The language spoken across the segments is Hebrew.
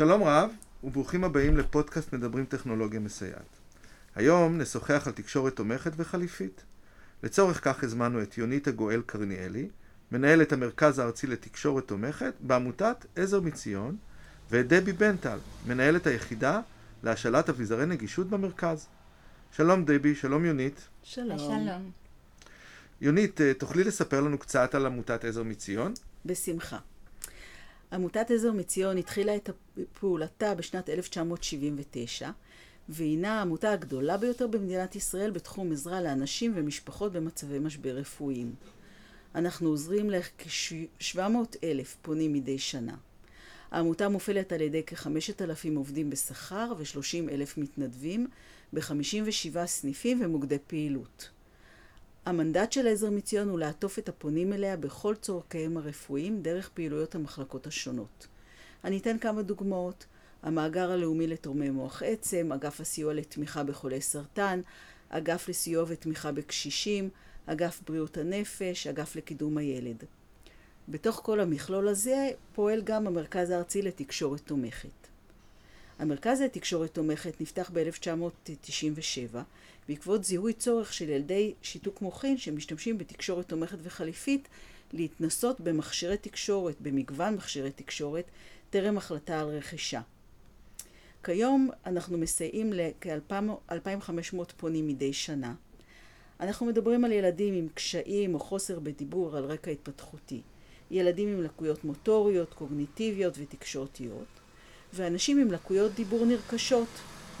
שלום רב, וברוכים הבאים לפודקאסט מדברים טכנולוגיה מסייעת. היום נשוחח על תקשורת תומכת וחליפית. לצורך כך הזמנו את יוניטה גואל קרניאלי, מנהלת המרכז הארצי לתקשורת תומכת בעמותת עזר מציון, ואת דבי בנטל, מנהלת היחידה להשאלת אביזרי נגישות במרכז. שלום דבי, שלום יונית. שלום. שלום. יונית, אה, תוכלי לספר לנו קצת על עמותת עזר מציון? בשמחה. עמותת עזר מציון התחילה את פעולתה בשנת 1979, והינה העמותה הגדולה ביותר במדינת ישראל בתחום עזרה לאנשים ומשפחות במצבי משבר רפואיים. אנחנו עוזרים לכ-700 אלף פונים מדי שנה. העמותה מופעלת על ידי כ-5,000 עובדים בשכר ו-30 אלף מתנדבים ב-57 סניפים ומוקדי פעילות. המנדט של עזר מציון הוא לעטוף את הפונים אליה בכל צורכיהם הרפואיים דרך פעילויות המחלקות השונות. אני אתן כמה דוגמאות. המאגר הלאומי לתורמי מוח עצם, אגף הסיוע לתמיכה בחולי סרטן, אגף לסיוע ותמיכה בקשישים, אגף בריאות הנפש, אגף לקידום הילד. בתוך כל המכלול הזה פועל גם המרכז הארצי לתקשורת תומכת. המרכז לתקשורת תומכת נפתח ב-1997 בעקבות זיהוי צורך של ילדי שיתוק מוחין שמשתמשים בתקשורת תומכת וחליפית להתנסות במכשירי תקשורת, במגוון מכשירי תקשורת, טרם החלטה על רכישה. כיום אנחנו מסייעים לכ-2,500 פונים מדי שנה. אנחנו מדברים על ילדים עם קשיים או חוסר בדיבור על רקע התפתחותי, ילדים עם לקויות מוטוריות, קוגניטיביות ותקשורתיות, ואנשים עם לקויות דיבור נרכשות,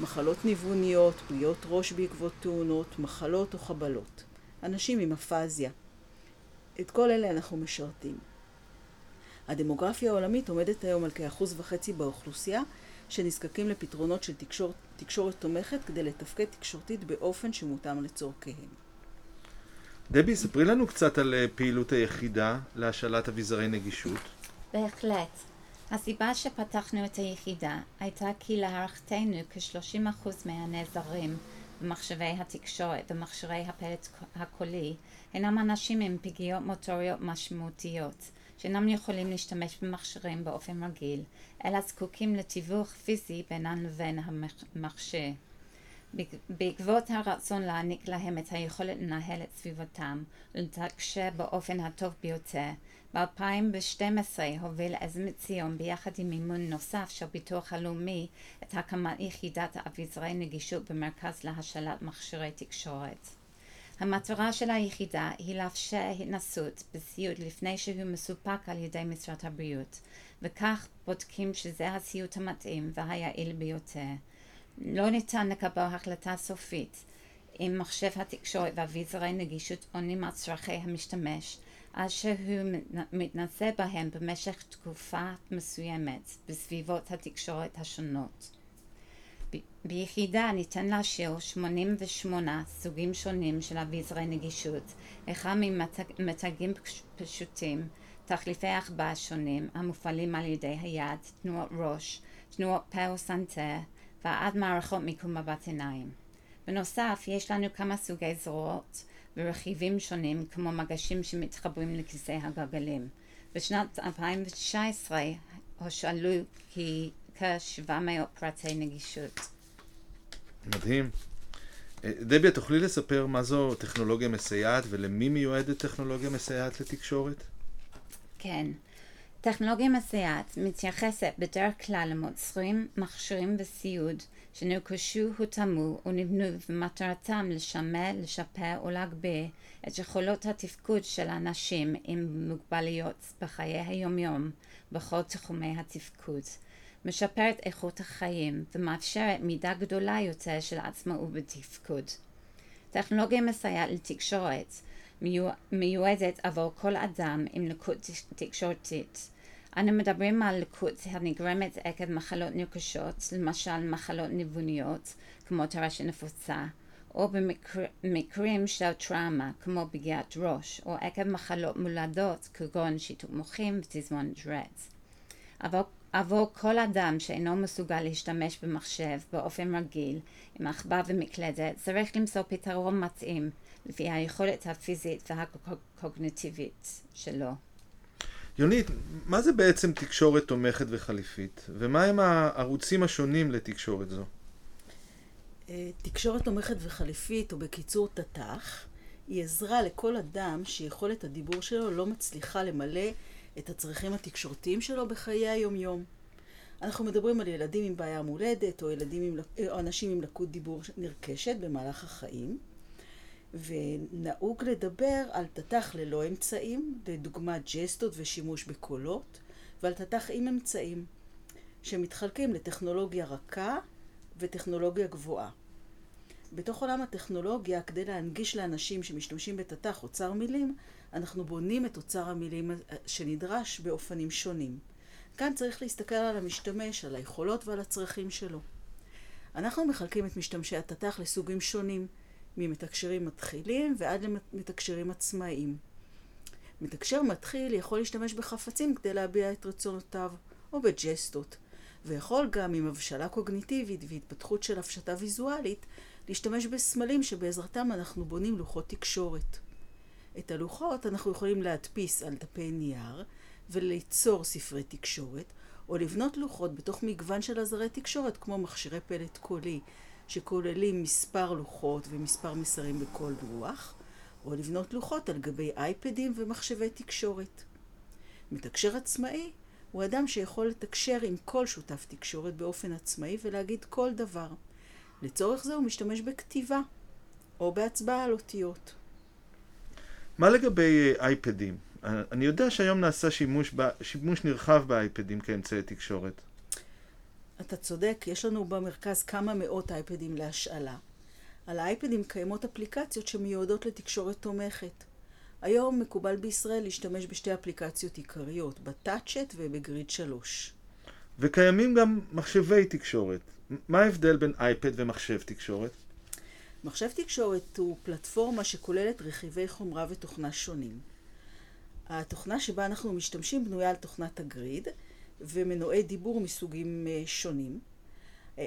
מחלות ניווניות, פגיעות ראש בעקבות תאונות, מחלות או חבלות. אנשים עם אפזיה. את כל אלה אנחנו משרתים. הדמוגרפיה העולמית עומדת היום על כאחוז וחצי באוכלוסייה שנזקקים לפתרונות של תקשור, תקשורת תומכת כדי לתפקד תקשורתית באופן שמותאם לצורכיהם. דבי, ספרי לנו קצת על אה, פעילות היחידה להשאלת אביזרי נגישות. בהחלט. הסיבה שפתחנו את היחידה הייתה כי להערכתנו כ-30% מהנעזרים במחשבי התקשורת ומכשירי הפלט הקולי הינם אנשים עם פגיעות מוטוריות משמעותיות שאינם יכולים להשתמש במכשירים באופן רגיל, אלא זקוקים לתיווך פיזי בינם לבין המכשיר. בעקבות הרצון להעניק להם את היכולת לנהל את סביבתם ולתקשר באופן הטוב ביותר, ב-2012 הוביל עזר מציון ביחד עם מימון נוסף של ביטוח הלאומי את הקמת יחידת אביזרי נגישות במרכז להשאלת מכשירי תקשורת. המטרה של היחידה היא לאפשר התנסות בסיוד לפני שהוא מסופק על ידי משרד הבריאות, וכך בודקים שזה הסיוד המתאים והיעיל ביותר. לא ניתן לקבל החלטה סופית אם מחשב התקשורת ואביזרי נגישות עונים על צרכי המשתמש, עד שהוא מתנסה בהם במשך תקופה מסוימת בסביבות התקשורת השונות. ביחידה ניתן להשאיר 88 סוגים שונים של אביזרי נגישות, אחד ממתגים פשוטים, תחליפי החבאה שונים המופעלים על ידי היד, תנועות ראש, תנועות פה וסנטר, ועד מערכות מיקום מבט עיניים. בנוסף, יש לנו כמה סוגי זרועות ורכיבים שונים כמו מגשים שמתחברים לכיסא הגלגלים. בשנת 2019 הושאלו כ-700 פרטי נגישות. מדהים. אה, דבי, את תוכלי לספר מה זו טכנולוגיה מסייעת ולמי מיועדת טכנולוגיה מסייעת לתקשורת? כן. טכנולוגיה מסייעת מתייחסת בדרך כלל למוצרים, מכשירים וסיוד שנרכשו, הותאמו ונבנו ומטרתם לשמר, לשפר או להגביר את יכולות התפקוד של אנשים עם מוגבלויות בחיי היומיום בכל תחומי התפקוד. משפרת איכות החיים ומאפשרת מידה גדולה יותר של עצמאות בתפקוד. טכנולוגיה מסייעת לתקשורת מיועדת עבור כל אדם עם לקות תקשורתית. אנו מדברים על לקות הנגרמת עקב מחלות נרכשות, למשל מחלות ניווניות, כמו טרשת נפוצה, או במקרים של טראומה, כמו פגיעת ראש, או עקב מחלות מולדות, כגון שיתוק מוחים ותזמון דרט. עבור, עבור כל אדם שאינו מסוגל להשתמש במחשב באופן רגיל, עם עכבר ומקלדת, צריך למצוא פתרון מתאים לפי היכולת הפיזית והקוגניטיבית שלו. יונית, מה זה בעצם תקשורת תומכת וחליפית, ומהם הערוצים השונים לתקשורת זו? אה, תקשורת תומכת וחליפית, או בקיצור תת"ח, היא עזרה לכל אדם שיכולת הדיבור שלו לא מצליחה למלא את הצרכים התקשורתיים שלו בחיי היומיום. אנחנו מדברים על ילדים עם בעיה מולדת, או, ילדים עם, או אנשים עם לקות דיבור נרכשת במהלך החיים, ונהוג לדבר על תת"ח ללא אמצעים, לדוגמה ג'סטות ושימוש בקולות, ועל תת"ח עם אמצעים, שמתחלקים לטכנולוגיה רכה וטכנולוגיה גבוהה. בתוך עולם הטכנולוגיה, כדי להנגיש לאנשים שמשתמשים בתת"ח אוצר מילים, אנחנו בונים את אוצר המילים שנדרש באופנים שונים. כאן צריך להסתכל על המשתמש, על היכולות ועל הצרכים שלו. אנחנו מחלקים את משתמשי התת"ח לסוגים שונים, ממתקשרים מתחילים ועד למתקשרים עצמאיים. מתקשר מתחיל יכול להשתמש בחפצים כדי להביע את רצונותיו, או בג'סטות, ויכול גם עם הבשלה קוגניטיבית והתפתחות של הפשטה ויזואלית, להשתמש בסמלים שבעזרתם אנחנו בונים לוחות תקשורת. את הלוחות אנחנו יכולים להדפיס על דפי נייר וליצור ספרי תקשורת, או לבנות לוחות בתוך מגוון של עזרי תקשורת כמו מכשירי פלט קולי, שכוללים מספר לוחות ומספר מסרים בכל לוח, או לבנות לוחות על גבי אייפדים ומחשבי תקשורת. מתקשר עצמאי הוא אדם שיכול לתקשר עם כל שותף תקשורת באופן עצמאי ולהגיד כל דבר. לצורך זה הוא משתמש בכתיבה, או בהצבעה על אותיות. מה לגבי אה, אייפדים? אני יודע שהיום נעשה שימוש, ב... שימוש נרחב באייפדים כאמצעי תקשורת. אתה צודק, יש לנו במרכז כמה מאות אייפדים להשאלה. על האייפדים קיימות אפליקציות שמיועדות לתקשורת תומכת. היום מקובל בישראל להשתמש בשתי אפליקציות עיקריות, בטאצ'ט ובגריד 3. וקיימים גם מחשבי תקשורת. מה ההבדל בין אייפד ומחשב תקשורת? מחשב תקשורת הוא פלטפורמה שכוללת רכיבי חומרה ותוכנה שונים. התוכנה שבה אנחנו משתמשים בנויה על תוכנת הגריד ומנועי דיבור מסוגים אה, שונים.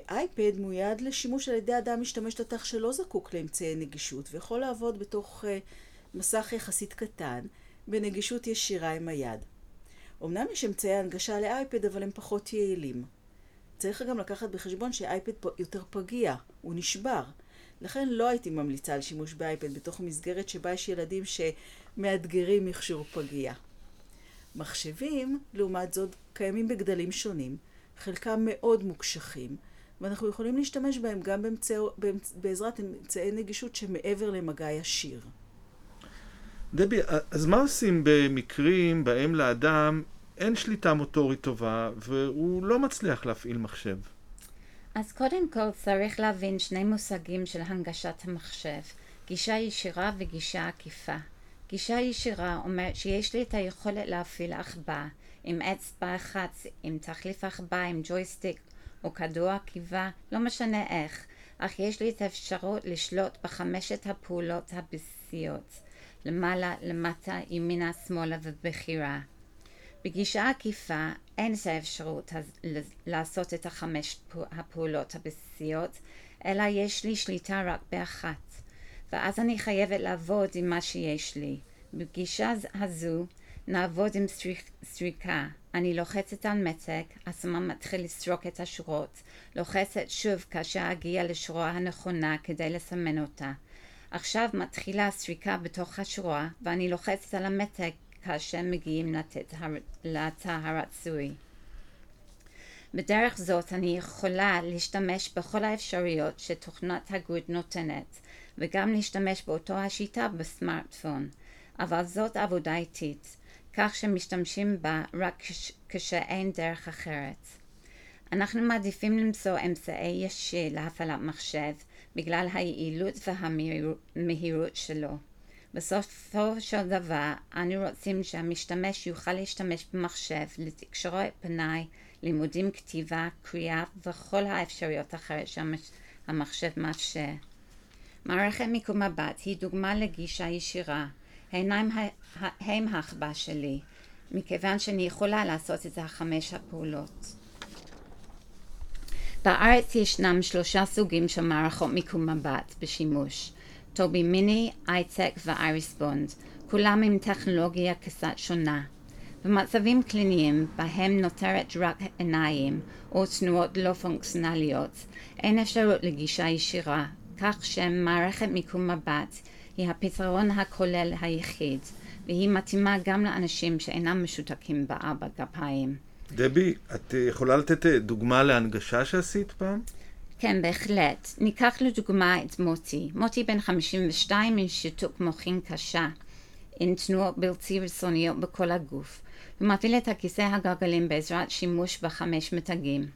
אייפד מויד לשימוש על ידי אדם משתמש תת"ח שלא זקוק לאמצעי נגישות ויכול לעבוד בתוך אה, מסך יחסית קטן בנגישות ישירה עם היד. אמנם יש אמצעי הנגשה לאייפד אבל הם פחות יעילים. צריך גם לקחת בחשבון שאייפד יותר פגיע, הוא נשבר. לכן לא הייתי ממליצה על שימוש באייפד בתוך מסגרת שבה יש ילדים שמאתגרים מכשור פגיע. מחשבים, לעומת זאת, קיימים בגדלים שונים, חלקם מאוד מוקשחים, ואנחנו יכולים להשתמש בהם גם באמצע, בעזרת אמצעי נגישות שמעבר למגע ישיר. דבי, אז מה עושים במקרים בהם לאדם אין שליטה מוטורית טובה והוא לא מצליח להפעיל מחשב? אז קודם כל צריך להבין שני מושגים של הנגשת המחשב, גישה ישירה וגישה עקיפה. גישה ישירה אומרת שיש לי את היכולת להפעיל עכבה עם אצבע אחת, עם תחליף עכבה, עם ג'ויסטיק או כדור עקיבה, לא משנה איך, אך יש לי את האפשרות לשלוט בחמשת הפעולות הבסיסיות, למעלה, למטה, ימינה, שמאלה ובחירה. בגישה עקיפה אין את האפשרות לעשות את החמש הפעולות הבסיסיות, אלא יש לי שליטה רק באחת. ואז אני חייבת לעבוד עם מה שיש לי. בפגישה הזו נעבוד עם סריקה. אני לוחצת על מתק, הסמן מתחיל לסרוק את השורות. לוחצת שוב כאשר אגיע לשורה הנכונה כדי לסמן אותה. עכשיו מתחילה הסריקה בתוך השורה ואני לוחצת על המתק כאשר מגיעים לתא הרצוי. בדרך זאת אני יכולה להשתמש בכל האפשרויות שתוכנת הגוד נותנת וגם להשתמש באותו השיטה בסמארטפון, אבל זאת עבודה איטית, כך שמשתמשים בה רק כשאין דרך אחרת. אנחנו מעדיפים למצוא אמצעי ישיר להפעלת מחשב בגלל היעילות והמהירות שלו. בסופו של דבר, אנו רוצים שהמשתמש יוכל להשתמש במחשב לתקשורת פנאי, לימודים כתיבה, קריאה וכל האפשרויות האחרות שהמחשב מאפשר. מערכת מיקום מבט היא דוגמה לגישה ישירה. העיניים הם החבא שלי, מכיוון שאני יכולה לעשות את החמש הפעולות. בארץ ישנם שלושה סוגים של מערכות מיקום מבט בשימוש. טובי מיני, אייטק ואייריס בונד, כולם עם טכנולוגיה קצת שונה. במצבים קליניים בהם נותרת רק עיניים או תנועות לא פונקציונליות, אין אפשרות לגישה ישירה, כך שמערכת מיקום מבט היא הפתרון הכולל היחיד, והיא מתאימה גם לאנשים שאינם משותקים בארבע גפיים. דבי, את יכולה לתת דוגמה להנגשה שעשית פעם? כן, בהחלט. ניקח לדוגמה את מוטי. מוטי בן 52 עם שיתוק מוחין קשה, עם תנועות בלתי רצוניות בכל הגוף. הוא מפעיל את הכיסא הגלגלים בעזרת שימוש בחמש מתגים.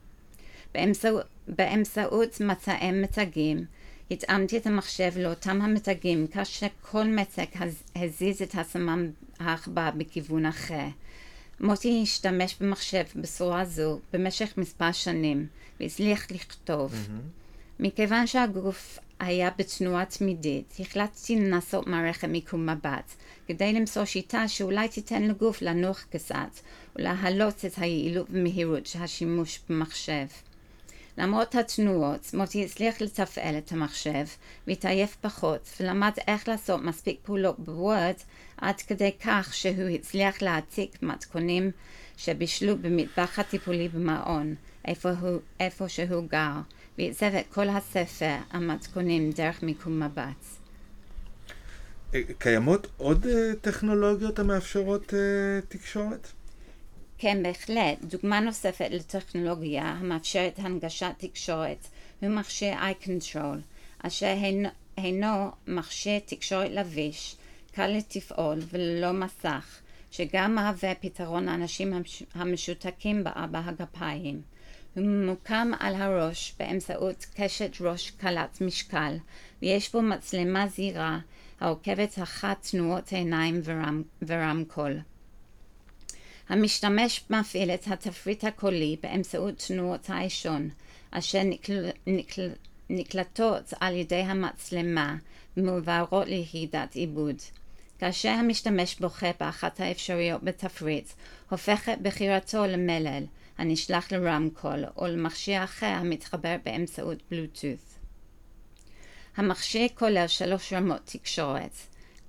באמצעות, מצעי מתגים, התאמתי את המחשב לאותם המתגים כאשר כל מתג הזיז את הסמם העכבר בכיוון אחר. מוטי השתמש במחשב בצורה זו במשך מספר שנים והצליח לכתוב. Mm-hmm. מכיוון שהגוף היה בתנועה תמידית, החלטתי לנסות מערכת מיקום מבט, כדי למצוא שיטה שאולי תיתן לגוף לנוח קצת, ולהעלות את היעילות ומהירות של השימוש במחשב. למרות התנועות, מוטי הצליח לתפעל את המחשב, והתעייף פחות, ולמד איך לעשות מספיק פעולות בוורד, עד כדי כך שהוא הצליח להעתיק מתכונים שבישלו במטבח הטיפולי במעון, איפה, הוא, איפה שהוא גר, ועיצב את כל הספר, המתכונים, דרך מיקום מבט. אה, קיימות עוד אה, טכנולוגיות המאפשרות אה, תקשורת? כן, בהחלט. דוגמה נוספת לטכנולוגיה המאפשרת הנגשת תקשורת הוא מכשיר iControl, אשר הינו מכשיר תקשורת לביש, קל לתפעול וללא מסך, שגם מהווה פתרון לאנשים המשותקים בארבע הגפיים. הוא ממוקם על הראש באמצעות קשת ראש קלת משקל, ויש בו מצלמה זהירה העוקבת אחת תנועות עיניים ורמ, ורמקול. המשתמש מפעיל את התפריט הקולי באמצעות תנועות האישון, אשר נקל... נקל... נקלטות על ידי המצלמה ומועברות ליחידת עיבוד. כאשר המשתמש בוחר באחת האפשרויות בתפריט, הופכת בחירתו למלל, הנשלח לרמקול או למכשיר אחר המתחבר באמצעות בלוטות'. המכשיר כולל שלוש רמות תקשורת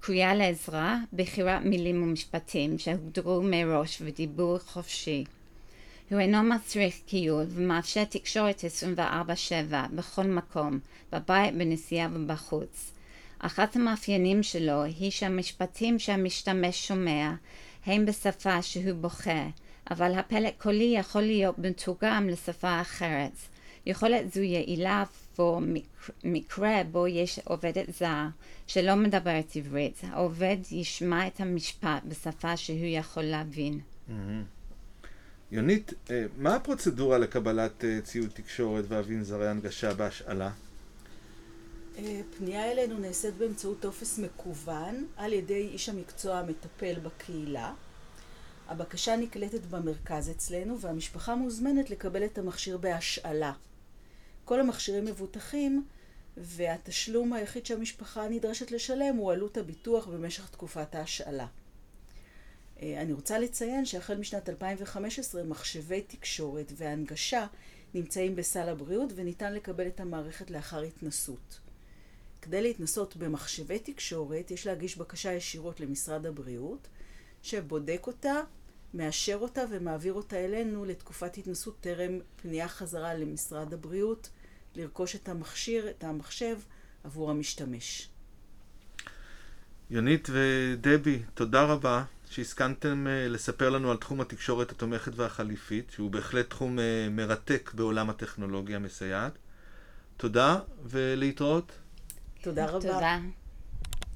קריאה לעזרה, בחירת מילים ומשפטים שהוגדרו מראש ודיבור חופשי. הוא אינו מצריך קיול ומאפשר תקשורת 24/7 בכל מקום, בבית, בנסיעה ובחוץ. אחת המאפיינים שלו היא שהמשפטים שהמשתמש שומע הם בשפה שהוא בוחר, אבל הפלט קולי יכול להיות מתורגם לשפה אחרת. יכולת זו יעילה עבור מקרה בו יש עובדת זר שלא מדברת עברית. העובד ישמע את המשפט בשפה שהוא יכול להבין. Mm-hmm. יונית, אה, מה הפרוצדורה לקבלת אה, ציוד תקשורת ואביזרי הנגשה בהשאלה? אה, פנייה אלינו נעשית באמצעות טופס מקוון על ידי איש המקצוע המטפל בקהילה. הבקשה נקלטת במרכז אצלנו והמשפחה מוזמנת לקבל את המכשיר בהשאלה. כל המכשירים מבוטחים והתשלום היחיד שהמשפחה נדרשת לשלם הוא עלות הביטוח במשך תקופת ההשאלה. אה, אני רוצה לציין שהחל משנת 2015 מחשבי תקשורת והנגשה נמצאים בסל הבריאות וניתן לקבל את המערכת לאחר התנסות. כדי להתנסות במחשבי תקשורת יש להגיש בקשה ישירות למשרד הבריאות שבודק אותה, מאשר אותה ומעביר אותה אלינו לתקופת התנסות טרם פנייה חזרה למשרד הבריאות לרכוש את המכשיר, את המחשב, עבור המשתמש. יונית ודבי, תודה רבה שהסכמתם אה, לספר לנו על תחום התקשורת התומכת והחליפית, שהוא בהחלט תחום אה, מרתק בעולם הטכנולוגיה המסייעת. תודה ולהתראות. תודה רבה. תודה.